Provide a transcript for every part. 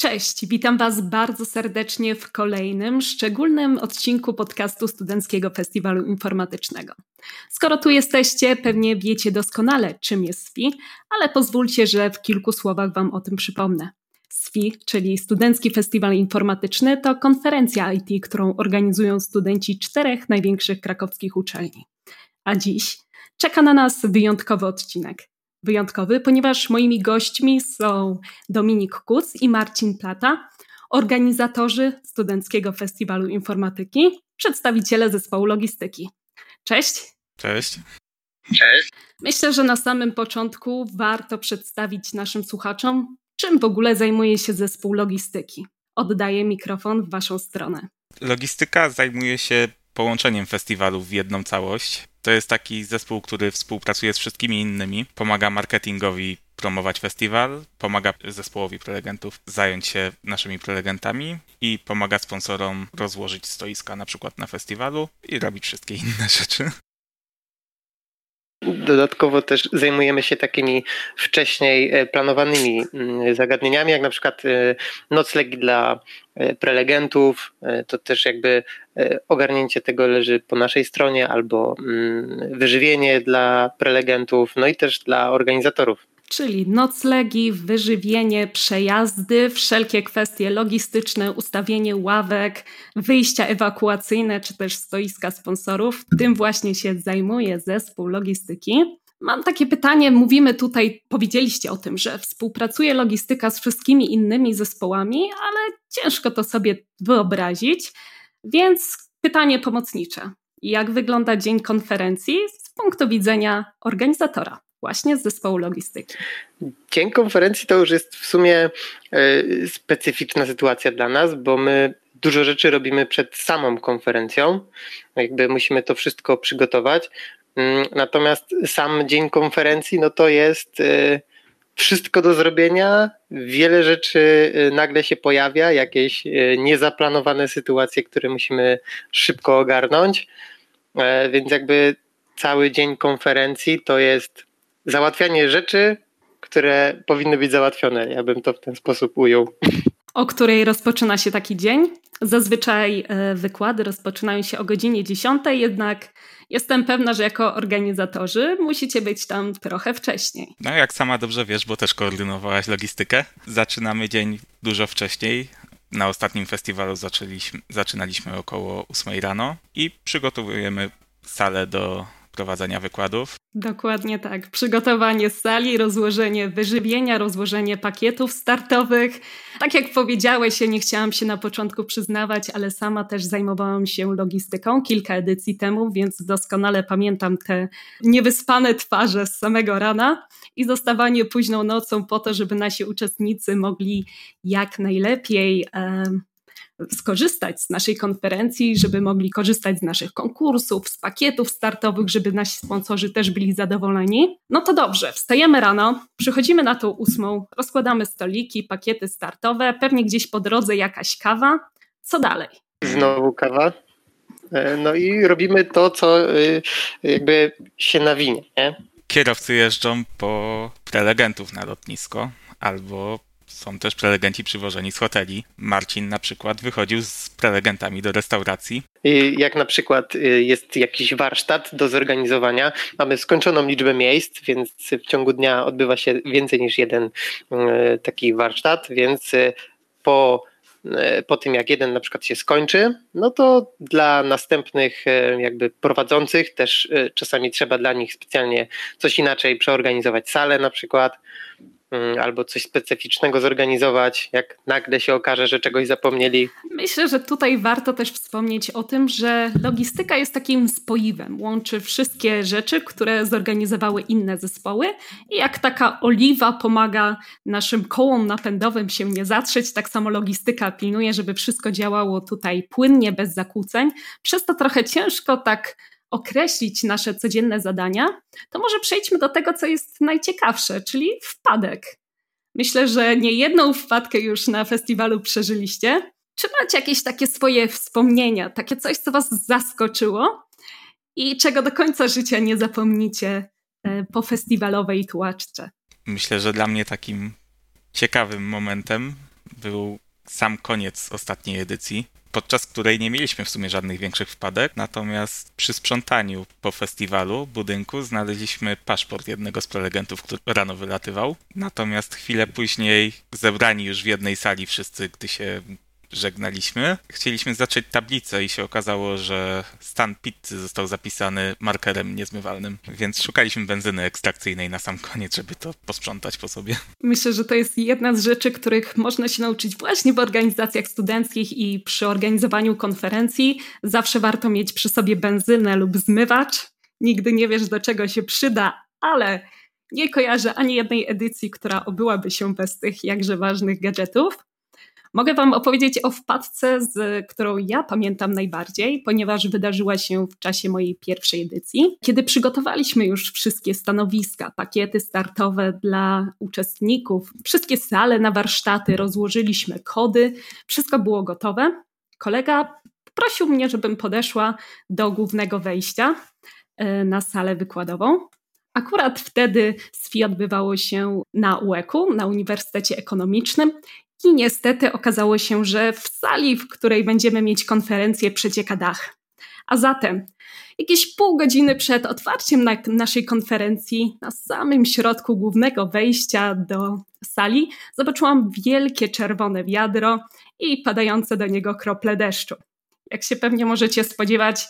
Cześć, witam Was bardzo serdecznie w kolejnym, szczególnym odcinku podcastu Studenckiego Festiwalu Informatycznego. Skoro tu jesteście, pewnie wiecie doskonale, czym jest SFI, ale pozwólcie, że w kilku słowach Wam o tym przypomnę. SFI, czyli Studencki Festiwal Informatyczny, to konferencja IT, którą organizują studenci czterech największych krakowskich uczelni. A dziś czeka na nas wyjątkowy odcinek wyjątkowy, ponieważ moimi gośćmi są Dominik Kuc i Marcin Plata, organizatorzy Studenckiego Festiwalu Informatyki, przedstawiciele zespołu logistyki. Cześć. Cześć. Cześć. Myślę, że na samym początku warto przedstawić naszym słuchaczom, czym w ogóle zajmuje się zespół logistyki. Oddaję mikrofon w Waszą stronę. Logistyka zajmuje się połączeniem festiwalu w jedną całość. To jest taki zespół, który współpracuje z wszystkimi innymi, pomaga marketingowi promować festiwal, pomaga zespołowi prelegentów zająć się naszymi prelegentami i pomaga sponsorom rozłożyć stoiska na przykład na festiwalu i robić wszystkie inne rzeczy. Dodatkowo też zajmujemy się takimi wcześniej e, planowanymi mm, zagadnieniami, jak na przykład e, noclegi dla e, prelegentów. To też jakby ogarnięcie tego leży po naszej stronie, albo mm, wyżywienie dla prelegentów, no i też dla organizatorów czyli noclegi, wyżywienie, przejazdy, wszelkie kwestie logistyczne, ustawienie ławek, wyjścia ewakuacyjne czy też stoiska sponsorów. Tym właśnie się zajmuje zespół logistyki. Mam takie pytanie, mówimy tutaj, powiedzieliście o tym, że współpracuje logistyka z wszystkimi innymi zespołami, ale ciężko to sobie wyobrazić, więc pytanie pomocnicze. Jak wygląda dzień konferencji z punktu widzenia organizatora? Właśnie z zespołu logistyki. Dzień konferencji to już jest w sumie e, specyficzna sytuacja dla nas, bo my dużo rzeczy robimy przed samą konferencją. Jakby musimy to wszystko przygotować. Mm, natomiast sam dzień konferencji, no to jest e, wszystko do zrobienia, wiele rzeczy e, nagle się pojawia, jakieś niezaplanowane sytuacje, które musimy szybko ogarnąć. Więc jakby cały dzień konferencji to jest załatwianie rzeczy, które powinny być załatwione. Ja bym to w ten sposób ujął. O której rozpoczyna się taki dzień? Zazwyczaj e, wykłady rozpoczynają się o godzinie 10, jednak jestem pewna, że jako organizatorzy musicie być tam trochę wcześniej. No, jak sama dobrze wiesz, bo też koordynowałaś logistykę, zaczynamy dzień dużo wcześniej. Na ostatnim festiwalu zaczęliśmy, zaczynaliśmy około 8 rano i przygotowujemy salę do prowadzenia wykładów. Dokładnie tak. Przygotowanie sali, rozłożenie wyżywienia, rozłożenie pakietów startowych. Tak jak powiedziałeś, ja nie chciałam się na początku przyznawać, ale sama też zajmowałam się logistyką kilka edycji temu, więc doskonale pamiętam te niewyspane twarze z samego rana i zostawanie późną nocą po to, żeby nasi uczestnicy mogli jak najlepiej skorzystać z naszej konferencji, żeby mogli korzystać z naszych konkursów, z pakietów startowych, żeby nasi sponsorzy też byli zadowoleni. No to dobrze, wstajemy rano, przychodzimy na tą ósmą, rozkładamy stoliki, pakiety startowe, pewnie gdzieś po drodze jakaś kawa. Co dalej? Znowu kawa. E, no i robimy to, co y, jakby się nawinie. Nie? Kierowcy jeżdżą po prelegentów na lotnisko albo są też prelegenci przywożeni z hoteli. Marcin na przykład wychodził z prelegentami do restauracji. Jak na przykład y, jest jakiś warsztat do zorganizowania, mamy skończoną liczbę miejsc, więc w ciągu dnia odbywa się więcej niż jeden y, taki warsztat, więc y, po po tym jak jeden na przykład się skończy, no to dla następnych jakby prowadzących też czasami trzeba dla nich specjalnie coś inaczej przeorganizować salę na przykład, albo coś specyficznego zorganizować, jak nagle się okaże, że czegoś zapomnieli. Myślę, że tutaj warto też wspomnieć o tym, że logistyka jest takim spoiwem, łączy wszystkie rzeczy, które zorganizowały inne zespoły i jak taka oliwa pomaga naszym kołom napędowym się nie zatrzeć, tak samo logistyka pilnuje, żeby wszystko działało tutaj płynnie, bez zakłóceń. Przez to trochę ciężko tak określić nasze codzienne zadania, to może przejdźmy do tego, co jest najciekawsze, czyli wpadek. Myślę, że nie jedną wpadkę już na festiwalu przeżyliście. Czy macie jakieś takie swoje wspomnienia, takie coś, co Was zaskoczyło i czego do końca życia nie zapomnicie e, po festiwalowej tłaczce? Myślę, że dla mnie takim ciekawym momentem był sam koniec ostatniej edycji, podczas której nie mieliśmy w sumie żadnych większych wpadek, natomiast przy sprzątaniu po festiwalu budynku znaleźliśmy paszport jednego z prelegentów, który rano wylatywał. Natomiast chwilę później zebrani już w jednej sali wszyscy, gdy się żegnaliśmy. Chcieliśmy zacząć tablicę i się okazało, że stan pizzy został zapisany markerem niezmywalnym, więc szukaliśmy benzyny ekstrakcyjnej na sam koniec, żeby to posprzątać po sobie. Myślę, że to jest jedna z rzeczy, których można się nauczyć właśnie w organizacjach studenckich i przy organizowaniu konferencji. Zawsze warto mieć przy sobie benzynę lub zmywacz. Nigdy nie wiesz, do czego się przyda, ale nie kojarzę ani jednej edycji, która obyłaby się bez tych jakże ważnych gadżetów. Mogę Wam opowiedzieć o wpadce, z którą ja pamiętam najbardziej, ponieważ wydarzyła się w czasie mojej pierwszej edycji, kiedy przygotowaliśmy już wszystkie stanowiska, pakiety startowe dla uczestników, wszystkie sale na warsztaty, rozłożyliśmy kody, wszystko było gotowe. Kolega prosił mnie, żebym podeszła do głównego wejścia e, na salę wykładową. Akurat wtedy SFI odbywało się na UEK-u, na Uniwersytecie Ekonomicznym i niestety okazało się, że w sali, w której będziemy mieć konferencję, przecieka dach. A zatem, jakieś pół godziny przed otwarciem na naszej konferencji, na samym środku głównego wejścia do sali, zobaczyłam wielkie czerwone wiadro i padające do niego krople deszczu. Jak się pewnie możecie spodziewać,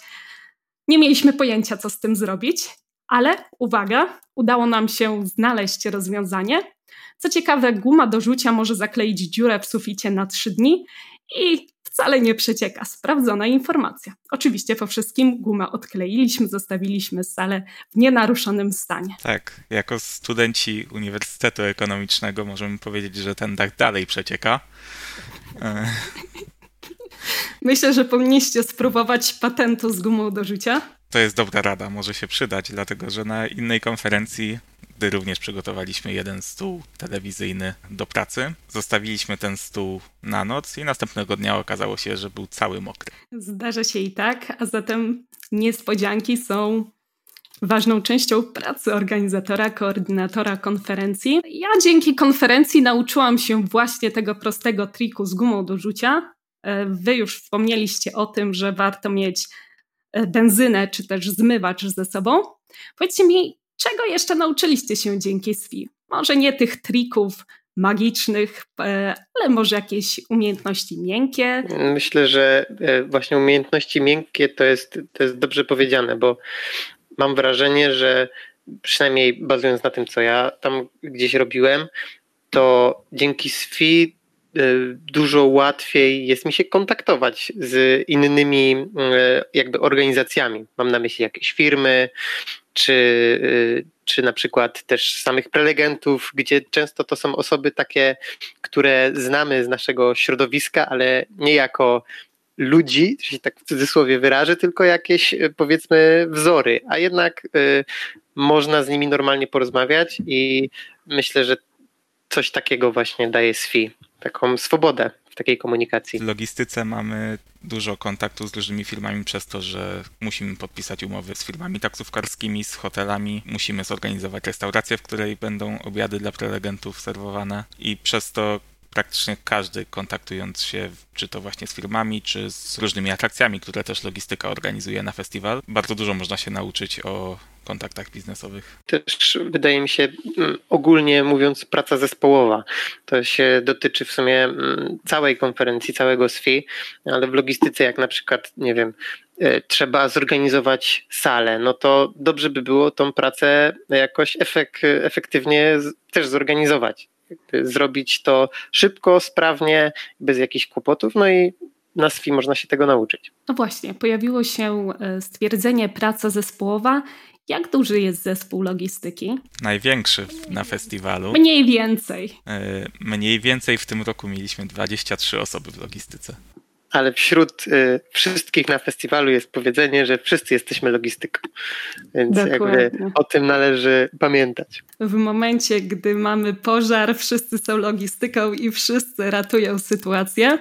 nie mieliśmy pojęcia, co z tym zrobić, ale uwaga, udało nam się znaleźć rozwiązanie co ciekawe, guma do rzucia może zakleić dziurę w suficie na trzy dni i wcale nie przecieka. Sprawdzona informacja. Oczywiście po wszystkim gumę odkleiliśmy, zostawiliśmy salę w nienaruszonym stanie. Tak, jako studenci Uniwersytetu Ekonomicznego możemy powiedzieć, że ten dach dalej przecieka. Myślę, że powinniście spróbować patentu z gumą do rzucia. To jest dobra rada, może się przydać, dlatego że na innej konferencji gdy również przygotowaliśmy jeden stół telewizyjny do pracy. Zostawiliśmy ten stół na noc i następnego dnia okazało się, że był cały mokry. Zdarza się i tak, a zatem niespodzianki są ważną częścią pracy organizatora, koordynatora konferencji. Ja dzięki konferencji nauczyłam się właśnie tego prostego triku z gumą do rzucia. E, wy już wspomnieliście o tym, że warto mieć e, benzynę czy też zmywacz ze sobą. Powiedzcie mi, Czego jeszcze nauczyliście się dzięki SWI? Może nie tych trików magicznych, e, ale może jakieś umiejętności miękkie? Myślę, że e, właśnie umiejętności miękkie to jest, to jest dobrze powiedziane, bo mam wrażenie, że przynajmniej bazując na tym, co ja tam gdzieś robiłem, to dzięki SFI e, dużo łatwiej jest mi się kontaktować z innymi jakby organizacjami. Mam na myśli jakieś firmy, czy, y, czy na przykład też samych prelegentów, gdzie często to są osoby takie, które znamy z naszego środowiska, ale nie jako ludzi, się tak w cudzysłowie wyrażę, tylko jakieś y, powiedzmy wzory, a jednak y, można z nimi normalnie porozmawiać i myślę, że coś takiego właśnie daje SFI, taką swobodę takiej komunikacji. W logistyce mamy dużo kontaktu z różnymi firmami przez to, że musimy podpisać umowy z firmami taksówkarskimi, z hotelami, musimy zorganizować restaurację, w której będą obiady dla prelegentów serwowane i przez to praktycznie każdy kontaktując się, czy to właśnie z firmami, czy z różnymi atrakcjami, które też logistyka organizuje na festiwal, bardzo dużo można się nauczyć o kontaktach biznesowych. Też wydaje mi się, mm, ogólnie mówiąc, praca zespołowa. To się dotyczy w sumie mm, całej konferencji, całego SFI, ale w logistyce, jak na przykład, nie wiem, e, trzeba zorganizować salę, no to dobrze by było tą pracę jakoś efek, efektywnie też zorganizować. Zrobić to szybko, sprawnie, bez jakichś kłopotów, no i na SFI można się tego nauczyć. No właśnie, pojawiło się e, stwierdzenie praca zespołowa jak duży jest zespół logistyki? Największy na festiwalu. Mniej więcej. E, mniej więcej w tym roku mieliśmy 23 osoby w logistyce. Ale wśród y, wszystkich na festiwalu jest powiedzenie, że wszyscy jesteśmy logistyką. Więc Dokładnie. jakby o tym należy pamiętać. W momencie, gdy mamy pożar, wszyscy są logistyką i wszyscy ratują sytuację.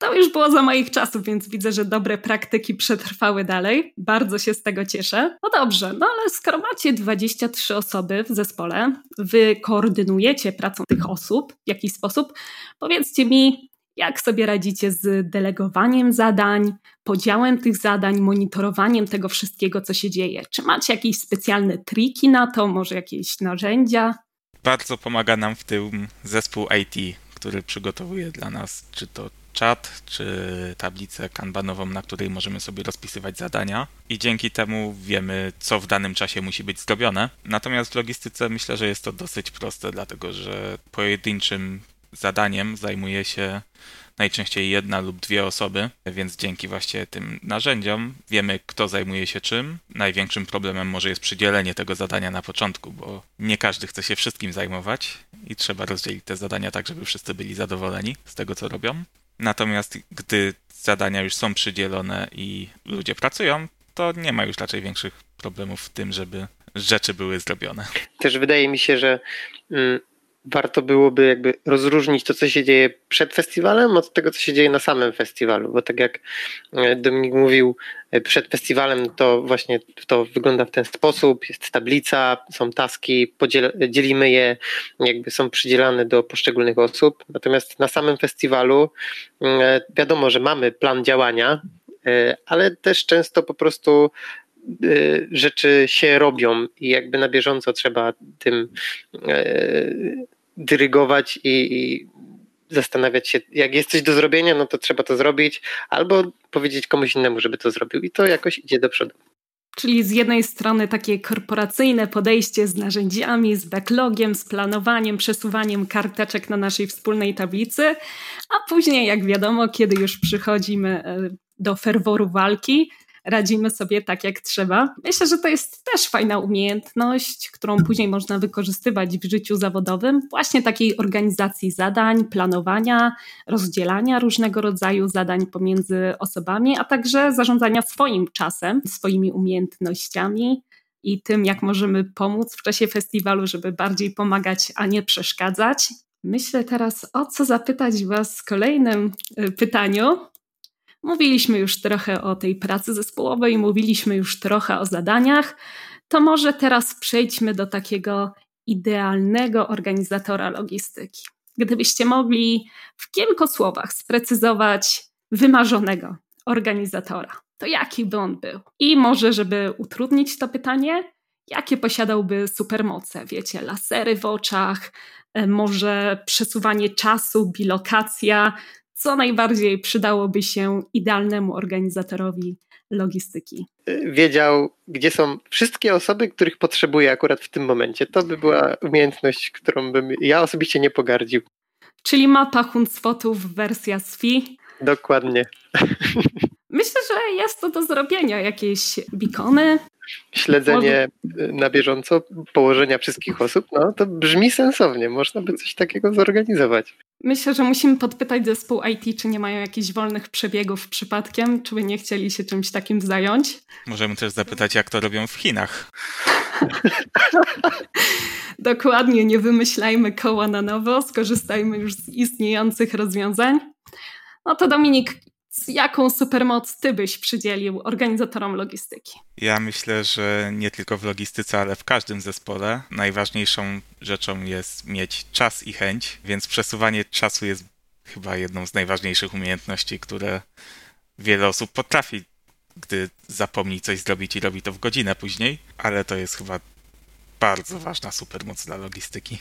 To już było za moich czasów, więc widzę, że dobre praktyki przetrwały dalej. Bardzo się z tego cieszę. No dobrze, no ale skoro macie 23 osoby w zespole, wy koordynujecie pracę tych osób w jakiś sposób, powiedzcie mi, jak sobie radzicie z delegowaniem zadań, podziałem tych zadań, monitorowaniem tego wszystkiego, co się dzieje? Czy macie jakieś specjalne triki na to, może jakieś narzędzia? Bardzo pomaga nam w tym zespół IT, który przygotowuje dla nas czy to czat, czy tablicę kanbanową, na której możemy sobie rozpisywać zadania i dzięki temu wiemy, co w danym czasie musi być zrobione. Natomiast w logistyce myślę, że jest to dosyć proste, dlatego że pojedynczym zadaniem zajmuje się najczęściej jedna lub dwie osoby, więc dzięki właśnie tym narzędziom wiemy, kto zajmuje się czym. Największym problemem może jest przydzielenie tego zadania na początku, bo nie każdy chce się wszystkim zajmować i trzeba rozdzielić te zadania tak, żeby wszyscy byli zadowoleni z tego, co robią. Natomiast gdy zadania już są przydzielone i ludzie pracują, to nie ma już raczej większych problemów w tym, żeby rzeczy były zrobione. Też wydaje mi się, że mm, warto byłoby jakby rozróżnić to, co się dzieje przed festiwalem od tego, co się dzieje na samym festiwalu, bo tak jak e, Dominik mówił, e, przed festiwalem to właśnie to wygląda w ten sposób, jest tablica, są taski, dzielimy je, jakby są przydzielane do poszczególnych osób, natomiast na samym festiwalu mm, e, wiadomo, że mamy plan działania, ale też często po prostu rzeczy się robią i jakby na bieżąco trzeba tym dyrygować i, i zastanawiać się, jak jest coś do zrobienia, no to trzeba to zrobić, albo powiedzieć komuś innemu, żeby to zrobił i to jakoś idzie do przodu. Czyli z jednej strony takie korporacyjne podejście z narzędziami, z backlogiem, z planowaniem, przesuwaniem karteczek na naszej wspólnej tablicy, a później, jak wiadomo, kiedy już przychodzimy e, do ferworu walki, radzimy sobie tak, jak trzeba. Myślę, że to jest też fajna umiejętność, którą później można wykorzystywać w życiu zawodowym, właśnie takiej organizacji zadań, planowania, rozdzielania różnego rodzaju zadań pomiędzy osobami, a także zarządzania swoim czasem, swoimi umiejętnościami i tym, jak możemy pomóc w czasie festiwalu, żeby bardziej pomagać, a nie przeszkadzać. Myślę teraz, o co zapytać Was w kolejnym y, pytaniu. Mówiliśmy już trochę o tej pracy zespołowej, mówiliśmy już trochę o zadaniach, to może teraz przejdźmy do takiego idealnego organizatora logistyki. Gdybyście mogli w kilku słowach sprecyzować wymarzonego organizatora, to jaki by on był? I może, żeby utrudnić to pytanie, jakie posiadałby supermoce? Wiecie, lasery w oczach, e, może przesuwanie czasu, bilokacja, co najbardziej przydałoby się idealnemu organizatorowi logistyki? Wiedział, gdzie są wszystkie osoby, których potrzebuje akurat w tym momencie. To by była umiejętność, którą bym ja osobiście nie pogardził. Czyli mapa Huncwotów wersja SFI. Dokładnie. Myślę, że jest to do zrobienia. Jakieś bikony. Śledzenie Może... na bieżąco położenia wszystkich osób, no to brzmi sensownie. Można by coś takiego zorganizować. Myślę, że musimy podpytać zespół IT, czy nie mają jakichś wolnych przebiegów przypadkiem, czy by nie chcieli się czymś takim zająć. Możemy też zapytać, jak to robią w Chinach. Dokładnie, nie wymyślajmy koła na nowo, skorzystajmy już z istniejących rozwiązań. No to Dominik, jaką supermoc ty byś przydzielił organizatorom logistyki? Ja myślę, że nie tylko w logistyce, ale w każdym zespole najważniejszą rzeczą jest mieć czas i chęć, więc przesuwanie czasu jest chyba jedną z najważniejszych umiejętności, które wiele osób potrafi, gdy zapomni coś zrobić i robi to w godzinę później, ale to jest chyba bardzo ważna supermoc dla logistyki.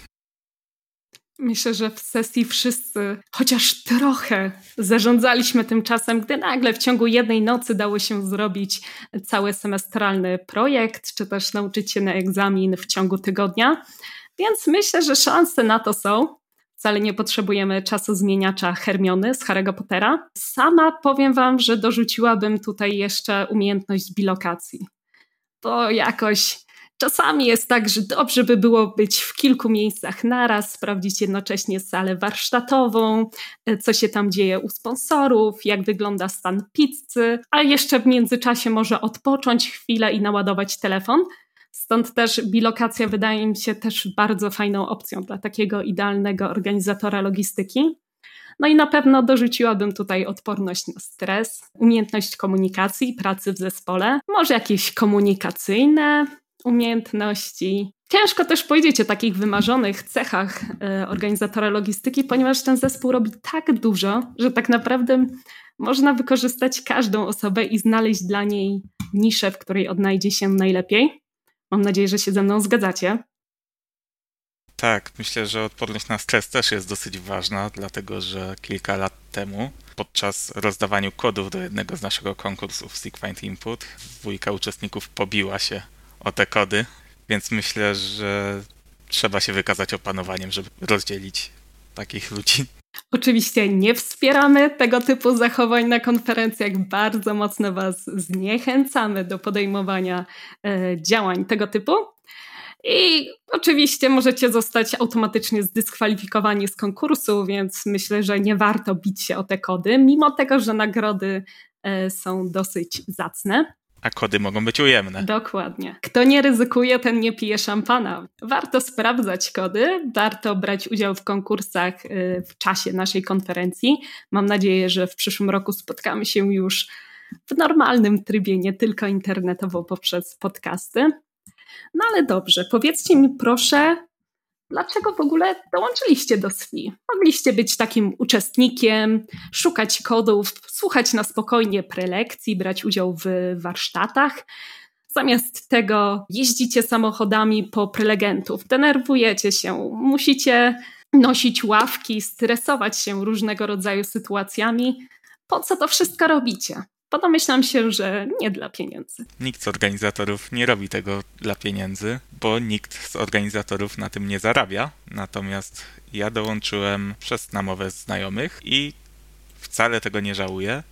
Myślę, że w sesji wszyscy chociaż trochę zarządzaliśmy tym czasem, gdy nagle w ciągu jednej nocy dało się zrobić cały semestralny projekt, czy też nauczyć się na egzamin w ciągu tygodnia. Więc myślę, że szanse na to są. Wcale nie potrzebujemy czasu zmieniacza Hermiony z Harry'ego Pottera. Sama powiem Wam, że dorzuciłabym tutaj jeszcze umiejętność bilokacji. To jakoś Czasami jest tak, że dobrze by było być w kilku miejscach naraz, sprawdzić jednocześnie salę warsztatową, e, co się tam dzieje u sponsorów, jak wygląda stan pizzy, a jeszcze w międzyczasie może odpocząć chwilę i naładować telefon. Stąd też bilokacja wydaje mi się też bardzo fajną opcją dla takiego idealnego organizatora logistyki. No i na pewno dorzuciłabym tutaj odporność na stres, umiejętność komunikacji, pracy w zespole, może jakieś komunikacyjne umiejętności. Ciężko też powiedzieć o takich wymarzonych cechach e, organizatora logistyki, ponieważ ten zespół robi tak dużo, że tak naprawdę można wykorzystać każdą osobę i znaleźć dla niej niszę, w której odnajdzie się najlepiej. Mam nadzieję, że się ze mną zgadzacie. Tak, myślę, że odporność na stres też jest dosyć ważna, dlatego że kilka lat temu podczas rozdawania kodów do jednego z naszego konkursów Seekfind Input dwójka uczestników pobiła się o te kody, więc myślę, że trzeba się wykazać opanowaniem, żeby rozdzielić takich ludzi. Oczywiście nie wspieramy tego typu zachowań na konferencjach. Bardzo mocno Was zniechęcamy do podejmowania e, działań tego typu. I oczywiście możecie zostać automatycznie zdyskwalifikowani z konkursu, więc myślę, że nie warto bić się o te kody, mimo tego, że nagrody e, są dosyć zacne. A kody mogą być ujemne. Dokładnie. Kto nie ryzykuje, ten nie pije szampana. Warto sprawdzać kody, warto brać udział w konkursach y, w czasie naszej konferencji. Mam nadzieję, że w przyszłym roku spotkamy się już w normalnym trybie, nie tylko internetowo poprzez podcasty. No ale dobrze, powiedzcie mi proszę, dlaczego w ogóle dołączyliście do SWI? Mogliście być takim uczestnikiem, szukać kodów, słuchać na spokojnie prelekcji, brać udział w warsztatach. Zamiast tego jeździcie samochodami po prelegentów, denerwujecie się, musicie nosić ławki, stresować się różnego rodzaju sytuacjami. Po co to wszystko robicie? Bo domyślam się, że nie dla pieniędzy. Nikt z organizatorów nie robi tego dla pieniędzy, bo nikt z organizatorów na tym nie zarabia. Natomiast ja dołączyłem przez namowę znajomych i wcale tego nie żałuję.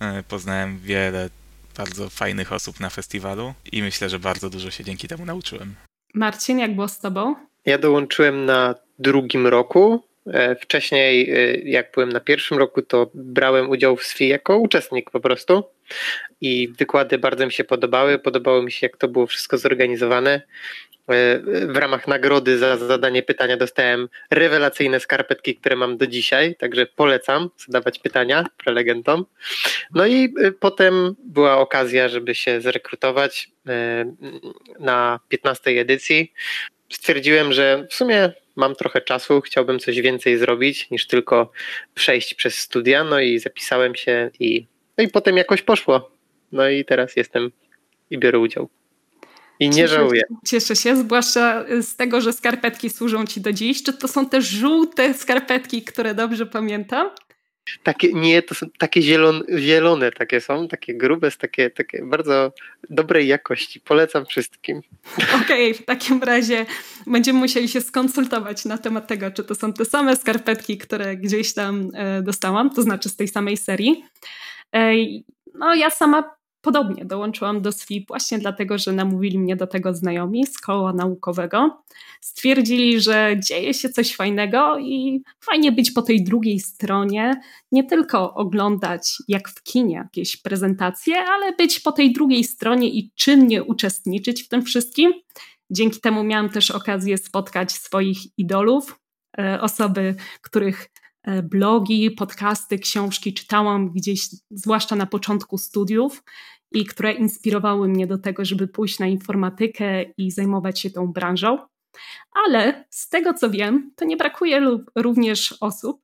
E, poznałem wiele bardzo fajnych osób na festiwalu i myślę, że bardzo dużo się dzięki temu nauczyłem. Marcin, jak było z tobą? Ja dołączyłem na drugim roku wcześniej, e, jak byłem na pierwszym roku, to brałem udział w SWI jako uczestnik po prostu i wykłady bardzo mi się podobały. Podobało mi się, jak to było wszystko zorganizowane. E, w ramach nagrody za zadanie pytania dostałem rewelacyjne skarpetki, które mam do dzisiaj, także polecam zadawać pytania prelegentom. No i potem była okazja, żeby się zrekrutować na 15 edycji. Stwierdziłem, że w sumie mam trochę czasu, chciałbym coś więcej zrobić niż tylko przejść przez studia, no i zapisałem się i, no i potem jakoś poszło. No i teraz jestem i biorę udział. I nie cieszę, żałuję. Cieszę się, zwłaszcza z tego, że skarpetki służą ci do dziś. Czy to są te żółte skarpetki, które dobrze pamiętam? Takie, nie, to są takie zielone, zielone takie są, takie grube, takie, takie bardzo dobrej jakości. Polecam wszystkim. Okej, okay, w takim razie będziemy musieli się skonsultować na temat tego, czy to są te same skarpetki, które gdzieś tam e, dostałam, to znaczy z tej samej serii. No, ja sama Podobnie dołączyłam do SWIP właśnie dlatego, że namówili mnie do tego znajomi z koła naukowego. Stwierdzili, że dzieje się coś fajnego i fajnie być po tej drugiej stronie, nie tylko oglądać jak w kinie jakieś prezentacje, ale być po tej drugiej stronie i czynnie uczestniczyć w tym wszystkim. Dzięki temu miałam też okazję spotkać swoich idolów, e, osoby, których e, blogi, podcasty, książki czytałam gdzieś, zwłaszcza na początku studiów i które inspirowały mnie do tego, żeby pójść na informatykę i zajmować się tą branżą. Ale z tego co wiem, to nie brakuje również osób,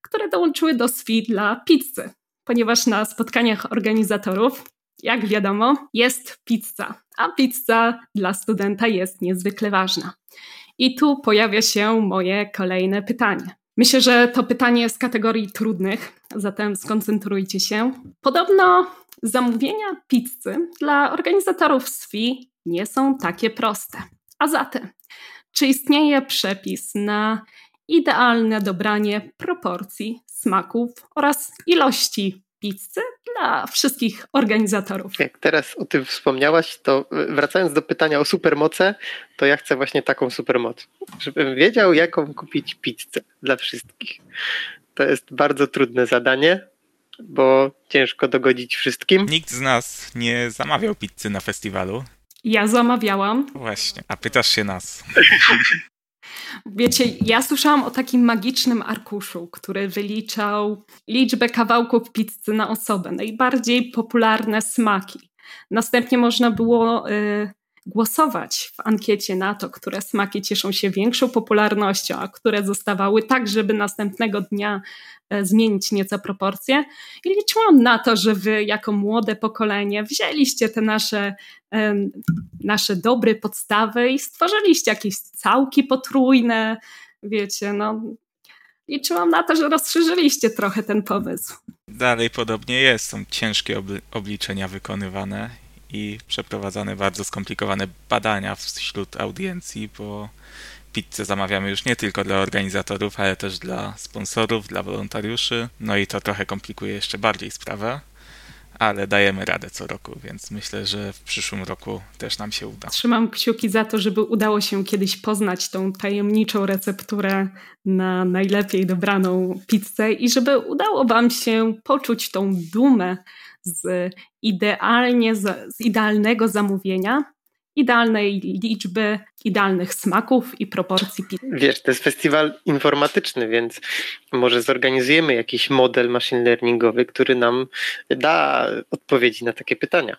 które dołączyły do SWI dla pizzy, ponieważ na spotkaniach organizatorów, jak wiadomo, jest pizza, a pizza dla studenta jest niezwykle ważna. I tu pojawia się moje kolejne pytanie. Myślę, że to pytanie z kategorii trudnych, zatem skoncentrujcie się. Podobno Zamówienia pizzy dla organizatorów SWI nie są takie proste. A zatem, czy istnieje przepis na idealne dobranie proporcji, smaków oraz ilości pizzy dla wszystkich organizatorów. Jak teraz o tym wspomniałaś, to wracając do pytania o supermoce, to ja chcę właśnie taką supermoc, żebym wiedział, jaką kupić pizzę dla wszystkich. To jest bardzo trudne zadanie, bo ciężko dogodzić wszystkim. Nikt z nas nie zamawiał pizzy na festiwalu. Ja zamawiałam. Właśnie, a pytasz się nas. Wiecie, ja słyszałam o takim magicznym arkuszu, który wyliczał liczbę kawałków pizzy na osobę, najbardziej popularne smaki. Następnie można było y, głosować w ankiecie na to, które smaki cieszą się większą popularnością, a które zostawały tak, żeby następnego dnia e, zmienić nieco proporcje. I liczyłam na to, że wy jako młode pokolenie wzięliście te nasze, nasze dobre podstawy i stworzyliście jakieś całki potrójne, wiecie, no liczyłam na to, że rozszerzyliście trochę ten pomysł. Dalej podobnie jest, są ciężkie obliczenia wykonywane i przeprowadzane bardzo skomplikowane badania wśród audiencji, bo pizzę zamawiamy już nie tylko dla organizatorów, ale też dla sponsorów, dla wolontariuszy. No i to trochę komplikuje jeszcze bardziej sprawę, ale dajemy radę co roku, więc myślę, że w przyszłym roku też nam się uda. Trzymam kciuki za to, żeby udało się kiedyś poznać tą tajemniczą recepturę na najlepiej dobraną pizzę i żeby udało Wam się poczuć tą dumę z, idealnie, z idealnego zamówienia, idealnej liczby, idealnych smaków i proporcji pizzy. Wiesz, to jest festiwal informatyczny, więc może zorganizujemy jakiś model machine learningowy, który nam da odpowiedzi na takie pytania.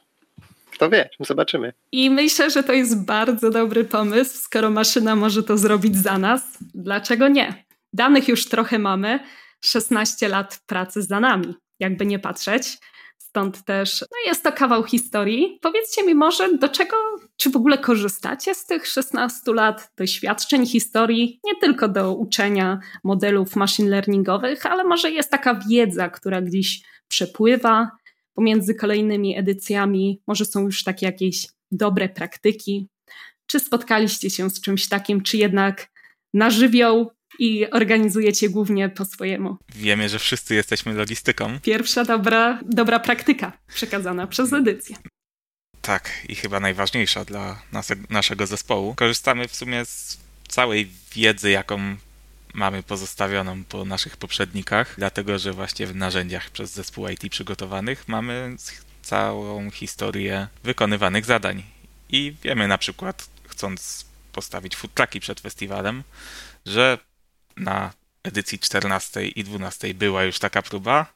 Kto wie, zobaczymy. I myślę, że to jest bardzo dobry pomysł, skoro maszyna może to zrobić za nas. Dlaczego nie? Danych już trochę mamy, 16 lat pracy za nami, jakby nie patrzeć. Stąd też no jest to kawał historii. Powiedzcie mi może, do czego, czy w ogóle korzystacie z tych 16 lat doświadczeń, historii, nie tylko do uczenia modelów machine learningowych, ale może jest taka wiedza, która gdzieś przepływa pomiędzy kolejnymi edycjami, może są już takie jakieś dobre praktyki. Czy spotkaliście się z czymś takim, czy jednak na żywioł i organizujecie głównie po swojemu. Wiemy, że wszyscy jesteśmy logistyką. Pierwsza dobra, dobra praktyka przekazana przez edycję. Tak, i chyba najważniejsza dla nas, naszego zespołu. Korzystamy w sumie z całej wiedzy, jaką mamy pozostawioną po naszych poprzednikach, dlatego że właśnie w narzędziach przez zespół IT przygotowanych mamy całą historię wykonywanych zadań. I wiemy na przykład, chcąc postawić food przed festiwalem, że na edycji 14 i 12 była już taka próba.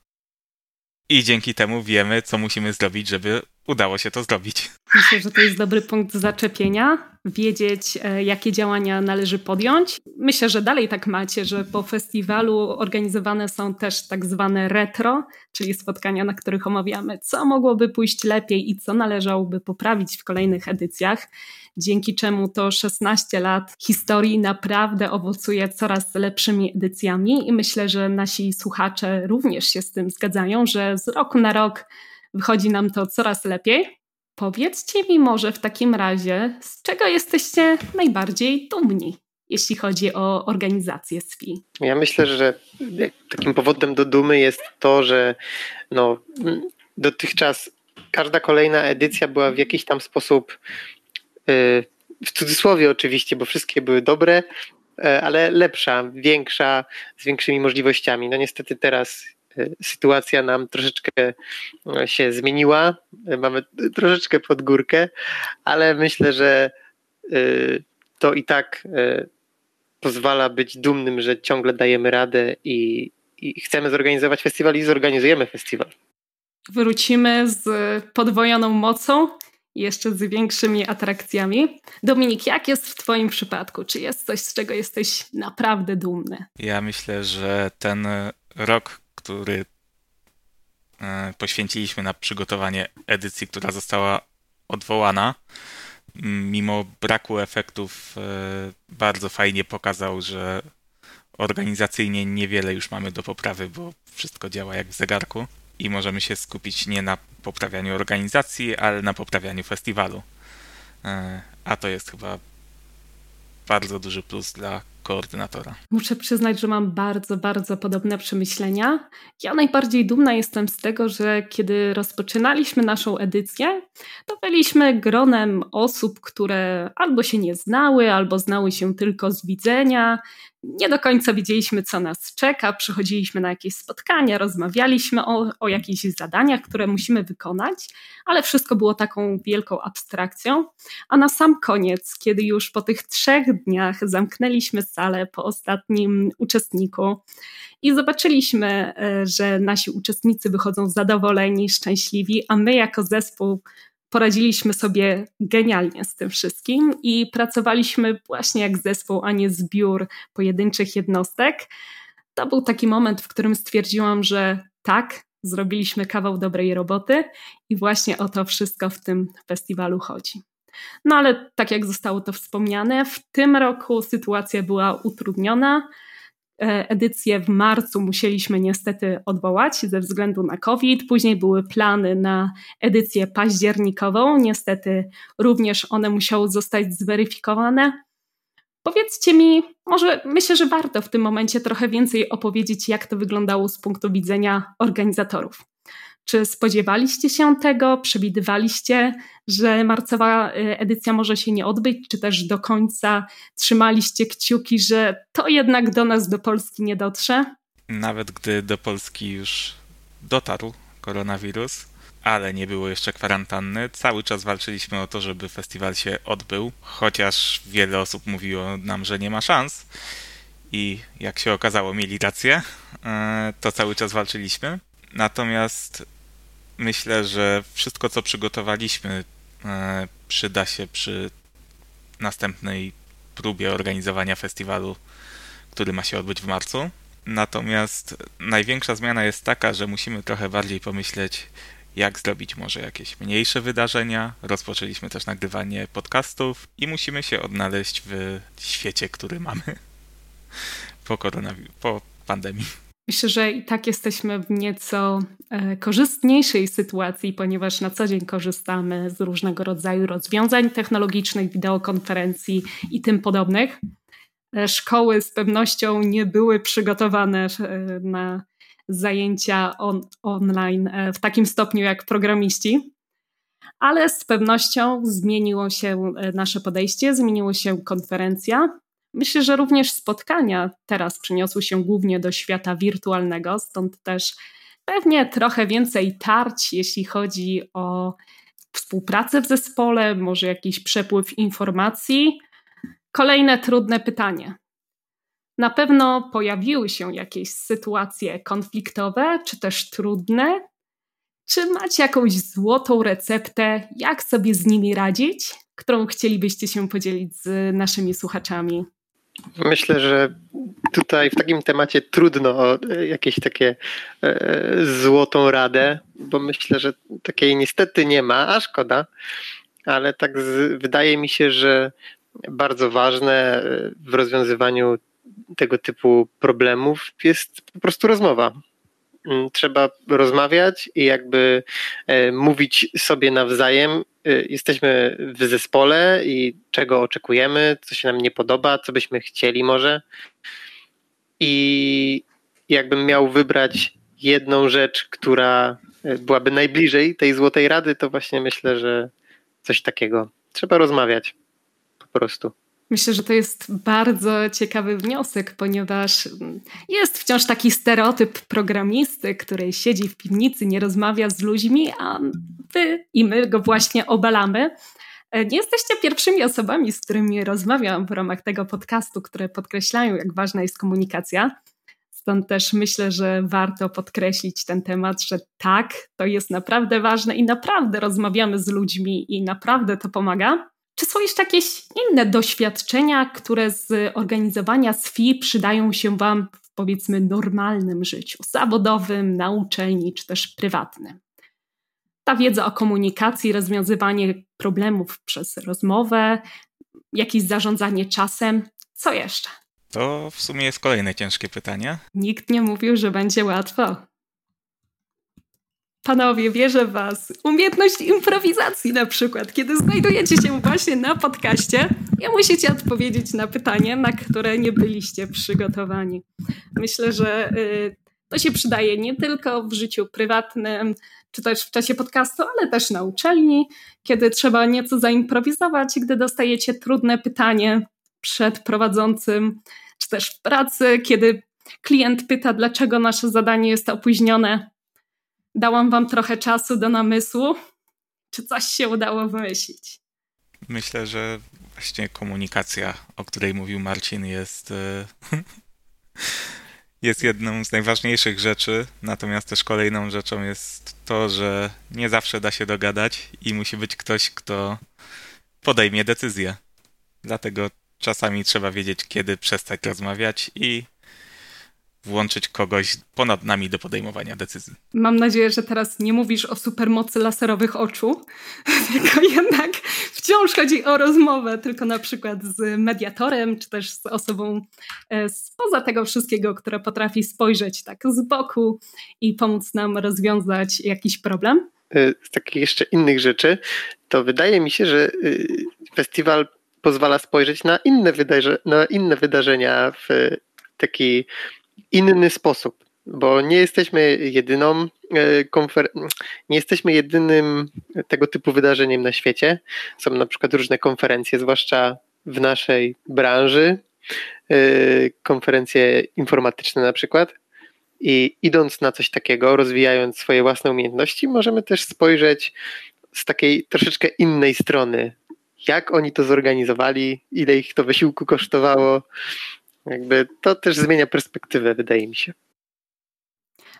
I dzięki temu wiemy, co musimy zrobić, żeby udało się to zrobić. Myślę, że to jest dobry punkt zaczepienia wiedzieć, e, jakie działania należy podjąć. Myślę, że dalej tak macie, że po festiwalu organizowane są też tak zwane retro, czyli spotkania, na których omawiamy, co mogłoby pójść lepiej i co należałoby poprawić w kolejnych edycjach. Dzięki czemu to 16 lat historii naprawdę owocuje coraz lepszymi edycjami, i myślę, że nasi słuchacze również się z tym zgadzają, że z roku na rok wychodzi nam to coraz lepiej. Powiedzcie mi może w takim razie, z czego jesteście najbardziej dumni, jeśli chodzi o organizację SFI? Ja myślę, że takim powodem do dumy jest to, że no, dotychczas każda kolejna edycja była w jakiś tam sposób, y, w cudzysłowie oczywiście, bo wszystkie były dobre, y, ale lepsza, większa, z większymi możliwościami. No niestety teraz sytuacja nam troszeczkę e, się zmieniła. Mamy troszeczkę pod górkę, ale myślę, że e, to i tak e, pozwala być dumnym, że ciągle dajemy radę i, i chcemy zorganizować festiwal i zorganizujemy festiwal. Wrócimy z podwojoną mocą i jeszcze z większymi atrakcjami. Dominik, jak jest w Twoim przypadku? Czy jest coś, z czego jesteś naprawdę dumny? Ja myślę, że ten rok, który e, poświęciliśmy na przygotowanie edycji, która została odwołana, mimo braku efektów, e, bardzo fajnie pokazał, że organizacyjnie niewiele już mamy do poprawy, bo wszystko działa jak w zegarku i możemy się skupić nie na poprawianiu organizacji, ale na poprawianiu festiwalu. E, a to jest chyba bardzo duży plus dla koordynatora. Muszę przyznać, że mam bardzo, bardzo podobne przemyślenia. Ja najbardziej dumna jestem z tego, że kiedy rozpoczynaliśmy naszą edycję, to byliśmy gronem osób, które albo się nie znały, albo znały się tylko z widzenia. Nie do końca wiedzieliśmy, co nas czeka. Przychodziliśmy na jakieś spotkania, rozmawialiśmy o, o jakichś zadaniach, które musimy wykonać, ale wszystko było taką wielką abstrakcją. A na sam koniec, kiedy już po tych trzech dniach zamknęliśmy salę po ostatnim uczestniku i zobaczyliśmy, e, że nasi uczestnicy wychodzą zadowoleni, szczęśliwi, a my jako zespół poradziliśmy sobie genialnie z tym wszystkim i pracowaliśmy właśnie jak zespół, a nie zbiór pojedynczych jednostek. To był taki moment, w którym stwierdziłam, że tak, zrobiliśmy kawał dobrej roboty i właśnie o to wszystko w tym festiwalu chodzi. No ale tak jak zostało to wspomniane, w tym roku sytuacja była utrudniona. E, edycję w marcu musieliśmy niestety odwołać ze względu na COVID. Później były plany na edycję październikową. Niestety również one musiały zostać zweryfikowane. Powiedzcie mi, może myślę, że warto w tym momencie trochę więcej opowiedzieć, jak to wyglądało z punktu widzenia organizatorów. Czy spodziewaliście się tego? Przewidywaliście, że marcowa y, edycja może się nie odbyć? Czy też do końca trzymaliście kciuki, że to jednak do nas, do Polski nie dotrze? Nawet gdy do Polski już dotarł koronawirus, ale nie było jeszcze kwarantanny, cały czas walczyliśmy o to, żeby festiwal się odbył, chociaż wiele osób mówiło nam, że nie ma szans. I jak się okazało, mieli rację, y, to cały czas walczyliśmy. Natomiast myślę, że wszystko, co przygotowaliśmy, e, przyda się przy następnej próbie organizowania festiwalu, który ma się odbyć w marcu. Natomiast największa zmiana jest taka, że musimy trochę bardziej pomyśleć, jak zrobić może jakieś mniejsze wydarzenia. Rozpoczęliśmy też nagrywanie podcastów i musimy się odnaleźć w świecie, który mamy po, koronawi- po pandemii. Myślę, że i tak jesteśmy w nieco e, korzystniejszej sytuacji, ponieważ na co dzień korzystamy z różnego rodzaju rozwiązań technologicznych, wideokonferencji i tym podobnych. E, szkoły z pewnością nie były przygotowane e, na zajęcia on, online w takim stopniu jak programiści, ale z pewnością zmieniło się nasze podejście, zmieniła się konferencja. Myślę, że również spotkania teraz przeniosły się głównie do świata wirtualnego, stąd też pewnie trochę więcej tarć, jeśli chodzi o współpracę w zespole, może jakiś przepływ informacji. Kolejne trudne pytanie. Na pewno pojawiły się jakieś sytuacje konfliktowe, czy też trudne. Czy macie jakąś złotą receptę, jak sobie z nimi radzić, którą chcielibyście się podzielić z naszymi słuchaczami? Myślę, że tutaj w takim temacie trudno o jakieś takie e, złotą radę, bo myślę, że takiej niestety nie ma, a szkoda, ale tak z, wydaje mi się, że bardzo ważne e, w rozwiązywaniu tego typu problemów jest po prostu rozmowa. Mm, trzeba rozmawiać i jakby e, mówić sobie nawzajem. E, jesteśmy w zespole i czego oczekujemy, co się nam nie podoba, co byśmy chcieli może. I jakbym miał wybrać jedną rzecz, która e, byłaby najbliżej tej złotej rady, to właśnie myślę, że coś takiego. Trzeba rozmawiać po prostu. Myślę, że to jest bardzo ciekawy wniosek, ponieważ jest wciąż taki stereotyp programisty, który siedzi w piwnicy, nie rozmawia z ludźmi, a wy i my go właśnie obalamy. Nie jesteście pierwszymi osobami, z którymi rozmawiam w ramach tego podcastu, które podkreślają, jak ważna jest komunikacja. Stąd też myślę, że warto podkreślić ten temat, że tak, to jest naprawdę ważne i naprawdę rozmawiamy z ludźmi i naprawdę to pomaga. Czy są jeszcze jakieś inne doświadczenia, które z organizowania SFI przydają się Wam w powiedzmy normalnym życiu, zawodowym, na uczelni czy też prywatnym? Ta wiedza o komunikacji, rozwiązywanie problemów przez rozmowę, jakieś zarządzanie czasem, co jeszcze? To w sumie jest kolejne ciężkie pytanie. Nikt nie mówił, że będzie łatwo. Panowie, wierzę w Was. Umiejętność improwizacji na przykład, kiedy znajdujecie się właśnie na podcaście, i musicie odpowiedzieć na pytanie, na które nie byliście przygotowani. Myślę, że y, to się przydaje nie tylko w życiu prywatnym, czy też w czasie podcastu, ale też na uczelni, kiedy trzeba nieco zaimprowizować, gdy dostajecie trudne pytanie przed prowadzącym, czy też w pracy, kiedy klient pyta, dlaczego nasze zadanie jest opóźnione. Dałam Wam trochę czasu do namysłu. Czy coś się udało wymyślić? Myślę, że właśnie komunikacja, o której mówił Marcin, jest, e, jest jedną z najważniejszych rzeczy. Natomiast też kolejną rzeczą jest to, że nie zawsze da się dogadać i musi być ktoś, kto podejmie decyzję. Dlatego czasami trzeba wiedzieć, kiedy przestać rozmawiać i włączyć kogoś ponad nami do podejmowania decyzji. Mam nadzieję, że teraz nie mówisz o supermocy laserowych oczu, tylko jednak wciąż chodzi o rozmowę, tylko na przykład z mediatorem, czy też z osobą e, spoza tego wszystkiego, która potrafi spojrzeć tak z boku i pomóc nam rozwiązać jakiś problem. E, z takich jeszcze innych rzeczy, to wydaje mi się, że y, festiwal pozwala spojrzeć na inne, wydarze na inne wydarzenia w taki inny sposób, bo nie jesteśmy jedyną e, konfer- nie jesteśmy jedynym tego typu wydarzeniem na świecie. Są na przykład różne konferencje, zwłaszcza w naszej branży, e, konferencje informatyczne na przykład. I idąc na coś takiego, rozwijając swoje własne umiejętności, możemy też spojrzeć z takiej troszeczkę innej strony. Jak oni to zorganizowali, ile ich to wysiłku kosztowało, jakby to też zmienia perspektywę, wydaje mi się.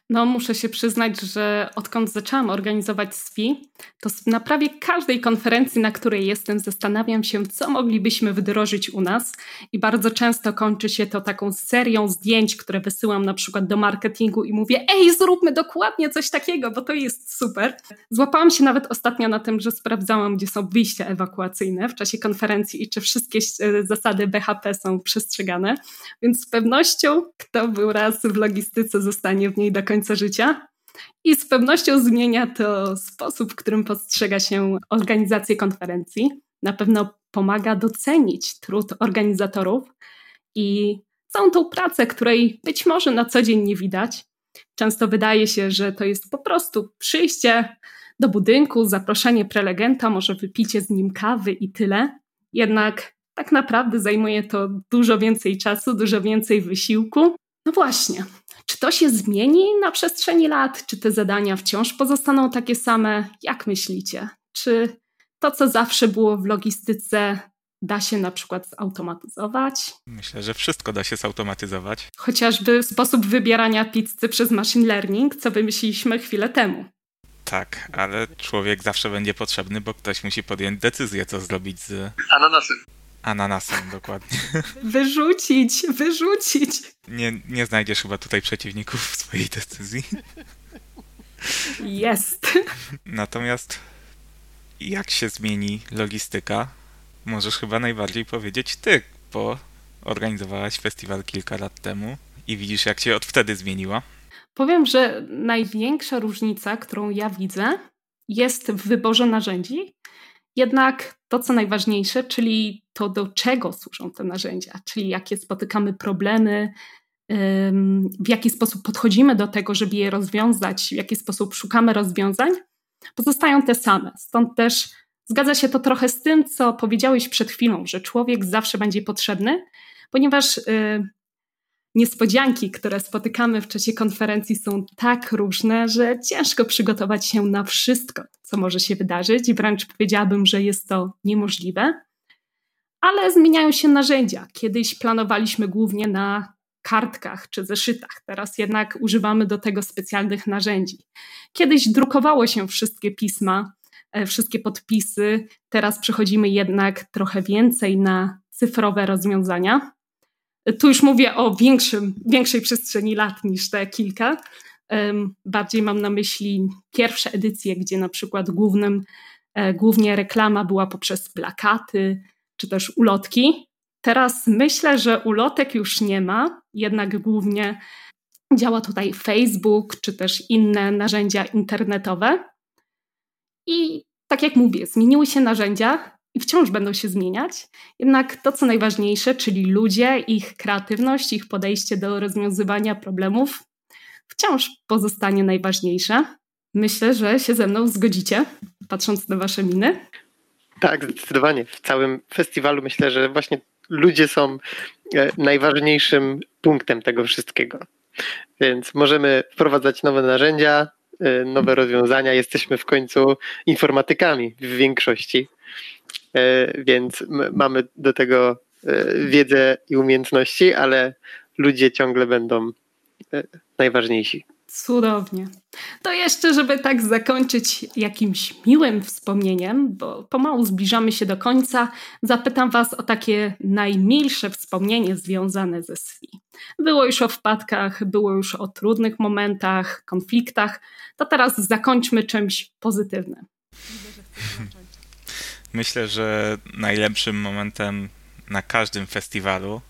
No, muszę się przyznać, że odkąd zaczęłam organizować SPI, to na prawie każdej konferencji, na której jestem, zastanawiam się, co moglibyśmy wdrożyć u nas. I bardzo często kończy się to taką serią zdjęć, które wysyłam na przykład do marketingu i mówię: Ej, zróbmy dokładnie coś takiego, bo to jest super. Złapałam się nawet ostatnio na tym, że sprawdzałam, gdzie są wyjścia ewakuacyjne w czasie konferencji i czy wszystkie e, zasady BHP są przestrzegane. Więc z pewnością, kto był raz w logistyce, zostanie w niej do końca życia. I z pewnością zmienia to sposób, w którym postrzega się organizację konferencji. Na pewno pomaga docenić trud organizatorów i całą tą pracę, której być może na co dzień nie widać. Często wydaje się, że to jest po prostu przyjście do budynku, zaproszenie prelegenta, może wypicie z nim kawy i tyle. Jednak tak naprawdę zajmuje to dużo więcej czasu, dużo więcej wysiłku. No właśnie, czy to się zmieni na przestrzeni lat? Czy te zadania wciąż pozostaną takie same? Jak myślicie? Czy to, co zawsze było w logistyce, da się na przykład zautomatyzować? Myślę, że wszystko da się zautomatyzować. Chociażby sposób wybierania pizzy przez machine learning, co wymyśliliśmy chwilę temu. Tak, ale człowiek zawsze będzie potrzebny, bo ktoś musi podjąć decyzję, co zrobić z ananasem. Ananasem, dokładnie. Wyrzucić, wyrzucić. Nie, nie znajdziesz chyba tutaj przeciwników w swojej decyzji. Jest. Natomiast jak się zmieni logistyka, możesz chyba najbardziej powiedzieć ty, bo organizowałaś festiwal kilka lat temu i widzisz, jak się od wtedy zmieniła. Powiem, że największa różnica, którą ja widzę, jest w wyborze narzędzi jednak to, co najważniejsze, czyli to, do czego służą te narzędzia, czyli jakie spotykamy problemy, w jaki sposób podchodzimy do tego, żeby je rozwiązać, w jaki sposób szukamy rozwiązań, pozostają te same. Stąd też zgadza się to trochę z tym, co powiedziałeś przed chwilą, że człowiek zawsze będzie potrzebny, ponieważ y, niespodzianki, które spotykamy w czasie konferencji są tak różne, że ciężko przygotować się na wszystko, co może się wydarzyć, wręcz powiedziałabym, że jest to niemożliwe. Ale zmieniają się narzędzia. Kiedyś planowaliśmy głównie na kartkach czy zeszytach, teraz jednak używamy do tego specjalnych narzędzi. Kiedyś drukowało się wszystkie pisma, e, wszystkie podpisy, teraz przechodzimy jednak trochę więcej na cyfrowe rozwiązania. Tu już mówię o większym, większej przestrzeni lat niż te kilka. Bardziej mam na myśli pierwsze edycje, gdzie na przykład głównym, e, głównie reklama była poprzez plakaty czy też ulotki. Teraz myślę, że ulotek już nie ma, jednak głównie działa tutaj Facebook czy też inne narzędzia internetowe. I tak jak mówię, zmieniły się narzędzia, i wciąż będą się zmieniać. Jednak to, co najważniejsze, czyli ludzie, ich kreatywność, ich podejście do rozwiązywania problemów, wciąż pozostanie najważniejsze. Myślę, że się ze mną zgodzicie, patrząc na Wasze miny. Tak, zdecydowanie. W całym festiwalu myślę, że właśnie ludzie są e, najważniejszym punktem tego wszystkiego. Więc możemy wprowadzać nowe narzędzia, e, nowe rozwiązania. Jesteśmy w końcu informatykami w większości, więc mamy do tego wiedzę i umiejętności, ale ludzie ciągle będą najważniejsi. Cudownie. To jeszcze, żeby tak zakończyć jakimś miłym wspomnieniem, bo pomału zbliżamy się do końca, zapytam Was o takie najmilsze wspomnienie związane ze SWI. Było już o wpadkach, było już o trudnych momentach, konfliktach, to teraz zakończmy czymś pozytywnym. Myślę, że najlepszym momentem na każdym festiwalu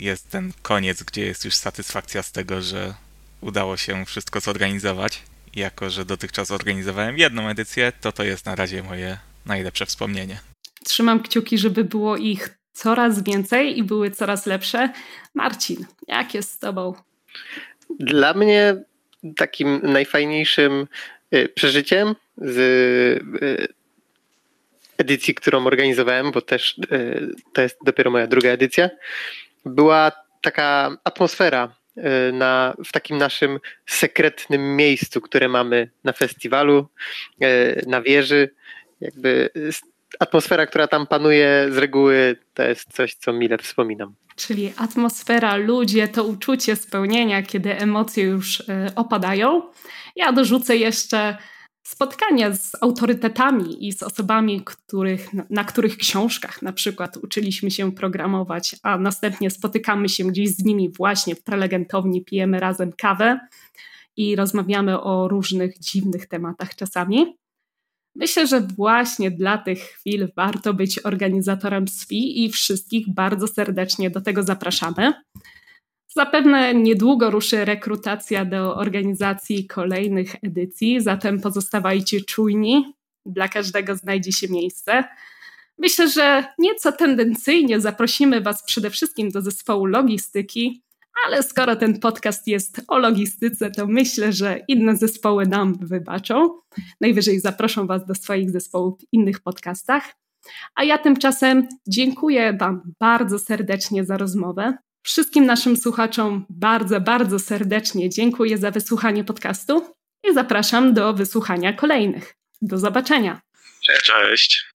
jest ten koniec, gdzie jest już satysfakcja z tego, że udało się wszystko zorganizować. Jako, że dotychczas organizowałem jedną edycję, to to jest na razie moje najlepsze wspomnienie. Trzymam kciuki, żeby było ich coraz więcej i były coraz lepsze. Marcin, jak jest z Tobą? Dla mnie takim najfajniejszym y, przeżyciem z y, edycji, którą organizowałem, bo też y, to jest dopiero moja druga edycja, była taka atmosfera E, na, w takim naszym sekretnym miejscu, które mamy na festiwalu, e, na wieży. Jakby atmosfera, która tam panuje z reguły, to jest coś, co mile wspominam. Czyli atmosfera, ludzie, to uczucie spełnienia, kiedy emocje już e, opadają. Ja dorzucę jeszcze spotkania z autorytetami i z osobami, których, na których książkach na przykład uczyliśmy się programować, a następnie spotykamy się gdzieś z nimi właśnie w prelegentowni, pijemy razem kawę i rozmawiamy o różnych dziwnych tematach czasami. Myślę, że właśnie dla tych chwil warto być organizatorem SWI i wszystkich bardzo serdecznie do tego zapraszamy. Zapewne niedługo ruszy rekrutacja do organizacji kolejnych edycji, zatem pozostawajcie czujni. Dla każdego znajdzie się miejsce. Myślę, że nieco tendencyjnie zaprosimy Was przede wszystkim do zespołu logistyki, ale skoro ten podcast jest o logistyce, to myślę, że inne zespoły nam wybaczą. Najwyżej zaproszą Was do swoich zespołów w innych podcastach. A ja tymczasem dziękuję Wam bardzo serdecznie za rozmowę. Wszystkim naszym słuchaczom bardzo, bardzo serdecznie dziękuję za wysłuchanie podcastu i zapraszam do wysłuchania kolejnych. Do zobaczenia. Cześć.